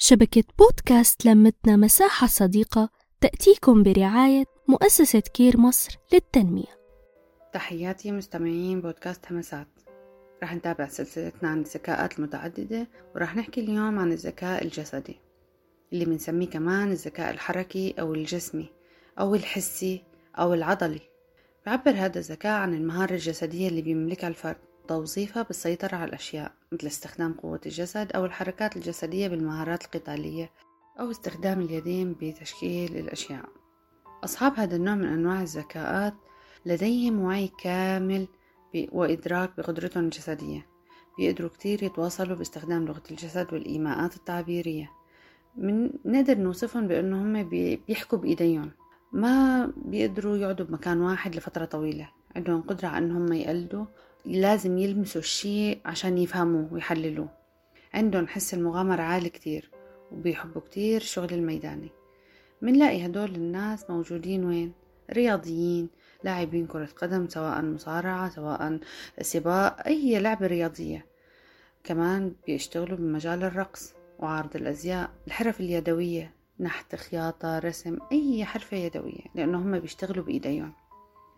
شبكة بودكاست لمتنا مساحة صديقة تأتيكم برعاية مؤسسة كير مصر للتنمية. تحياتي مستمعين بودكاست همسات. رح نتابع سلسلتنا عن الذكاءات المتعددة ورح نحكي اليوم عن الذكاء الجسدي اللي بنسميه كمان الذكاء الحركي أو الجسمي أو الحسي أو العضلي. بعبر هذا الذكاء عن المهارة الجسدية اللي بيملكها الفرد. توظيفها بالسيطرة على الأشياء مثل استخدام قوة الجسد أو الحركات الجسدية بالمهارات القتالية أو استخدام اليدين بتشكيل الأشياء. أصحاب هذا النوع من أنواع الذكاءات لديهم وعي كامل وإدراك بقدرتهم الجسدية. بيقدروا كتير يتواصلوا باستخدام لغة الجسد والإيماءات التعبيرية. من نقدر نوصفهم بأنهم بيحكوا بإيديهم. ما بيقدروا يقعدوا بمكان واحد لفترة طويلة. عندهم قدرة على أنهم يقلدوا لازم يلمسوا الشيء عشان يفهموه ويحللوه. عندهم حس المغامرة عالي كتير وبيحبوا كتير الشغل الميداني. منلاقي هدول الناس موجودين وين؟ رياضيين لاعبين كرة قدم سواء مصارعة سواء سباق أي لعبة رياضية. كمان بيشتغلوا بمجال الرقص وعرض الأزياء الحرف اليدوية نحت خياطة رسم أي حرفة يدوية لأنه هم بيشتغلوا بإيديهم.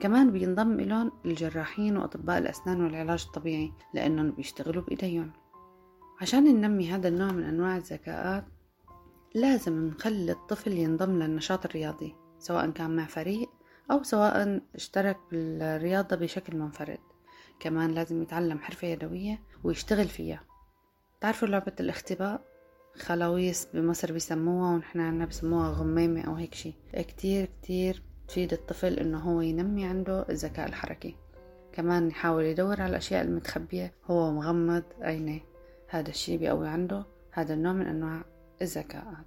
كمان بينضم إلهم الجراحين وأطباء الأسنان والعلاج الطبيعي لأنهم بيشتغلوا بإيديهم. عشان ننمي هذا النوع من أنواع الذكاءات لازم نخلي الطفل ينضم للنشاط الرياضي سواء كان مع فريق أو سواء اشترك بالرياضة بشكل منفرد. كمان لازم يتعلم حرفة يدوية ويشتغل فيها. تعرفوا لعبة الاختباء؟ خلاويص بمصر بيسموها ونحن عنا بسموها غميمة أو هيك شي. كتير كتير تفيد الطفل إنه هو ينمي عنده الذكاء الحركي. كمان يحاول يدور على الأشياء المتخبية. هو مغمض عينيه هذا الشي بيقوي عنده. هذا النوع من أنواع الذكاءات.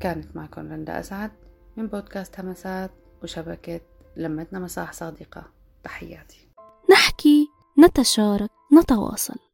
كانت معكم رندا أسعد من بودكاست همسات وشبكة لمتنا مساح صادقة تحياتي. نحكي نتشارك نتواصل.